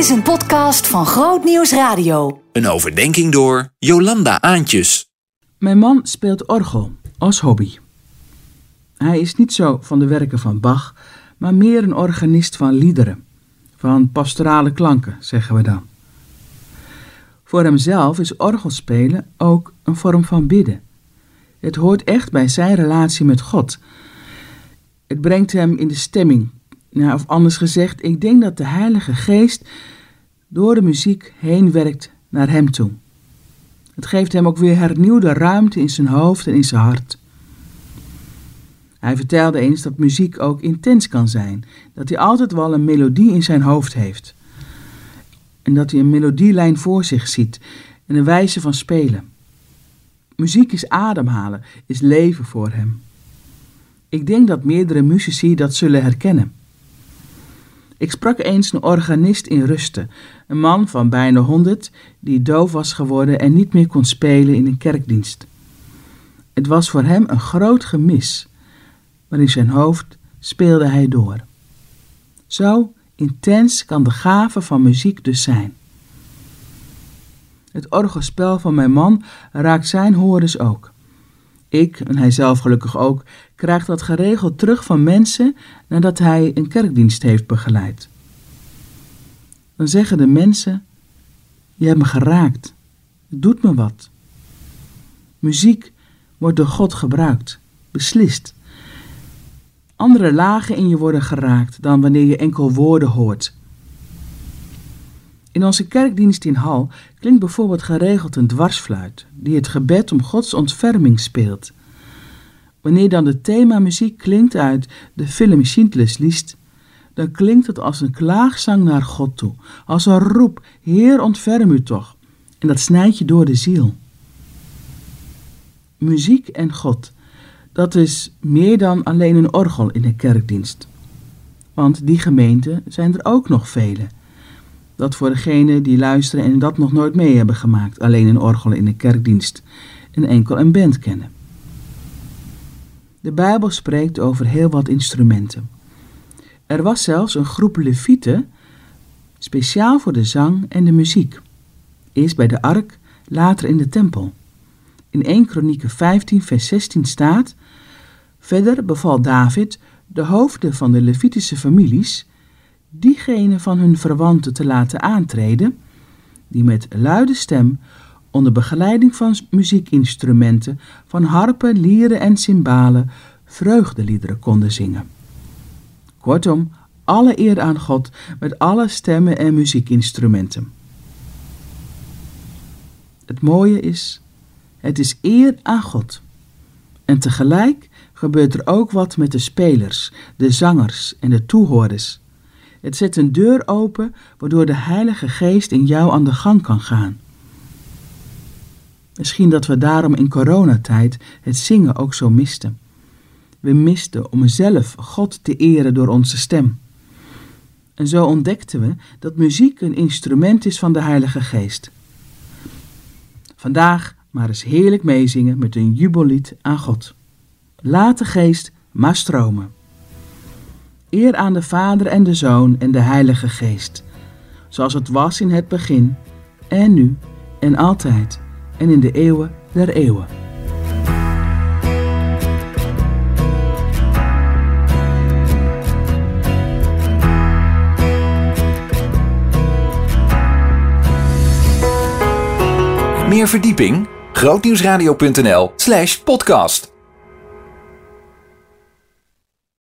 is een podcast van Groot Nieuws Radio. Een overdenking door Jolanda Aantjes. Mijn man speelt orgel als hobby. Hij is niet zo van de werken van Bach, maar meer een organist van liederen, van pastorale klanken, zeggen we dan. Voor hemzelf is orgelspelen ook een vorm van bidden. Het hoort echt bij zijn relatie met God. Het brengt hem in de stemming. Nou, of anders gezegd, ik denk dat de Heilige Geest door de muziek heen werkt naar hem toe. Het geeft hem ook weer hernieuwde ruimte in zijn hoofd en in zijn hart. Hij vertelde eens dat muziek ook intens kan zijn, dat hij altijd wel een melodie in zijn hoofd heeft. En dat hij een melodielijn voor zich ziet en een wijze van spelen. Muziek is ademhalen, is leven voor hem. Ik denk dat meerdere muzici dat zullen herkennen. Ik sprak eens een organist in Rusten, een man van bijna honderd die doof was geworden en niet meer kon spelen in een kerkdienst. Het was voor hem een groot gemis, maar in zijn hoofd speelde hij door. Zo intens kan de gave van muziek dus zijn. Het orgelspel van mijn man raakt zijn horens ook. Ik, en hij zelf gelukkig ook, krijgt dat geregeld terug van mensen nadat hij een kerkdienst heeft begeleid. Dan zeggen de mensen: Je hebt me geraakt, het doet me wat. Muziek wordt door God gebruikt, beslist. Andere lagen in je worden geraakt dan wanneer je enkel woorden hoort. In onze kerkdienst in Hal klinkt bijvoorbeeld geregeld een dwarsfluit, die het gebed om Gods ontferming speelt. Wanneer dan de themamuziek klinkt uit de film Schindler's List, dan klinkt het als een klaagzang naar God toe, als een roep, Heer ontferm u toch. En dat snijdt je door de ziel. Muziek en God, dat is meer dan alleen een orgel in een kerkdienst. Want die gemeenten zijn er ook nog vele. Dat voor degenen die luisteren en dat nog nooit mee hebben gemaakt, alleen een orgel in een kerkdienst en enkel een band kennen. De Bijbel spreekt over heel wat instrumenten. Er was zelfs een groep levieten speciaal voor de zang en de muziek. Eerst bij de ark, later in de tempel. In 1 Kronieken 15 vers 16 staat... Verder beval David de hoofden van de levitische families... diegene van hun verwanten te laten aantreden... die met luide stem onder begeleiding van muziekinstrumenten, van harpen, lieren en cymbalen, vreugdeliederen konden zingen. Kortom, alle eer aan God met alle stemmen en muziekinstrumenten. Het mooie is, het is eer aan God. En tegelijk gebeurt er ook wat met de spelers, de zangers en de toehoorders. Het zet een deur open waardoor de Heilige Geest in jou aan de gang kan gaan. Misschien dat we daarom in coronatijd het zingen ook zo misten. We misten om zelf God te eren door onze stem. En zo ontdekten we dat muziek een instrument is van de Heilige Geest. Vandaag maar eens heerlijk meezingen met een jubellied aan God. Laat de Geest maar stromen. Eer aan de Vader en de Zoon en de Heilige Geest, zoals het was in het begin, en nu en altijd en in de eeuwen der eeuwen. Meer verdieping? grootnieuwsradio.nl slash podcast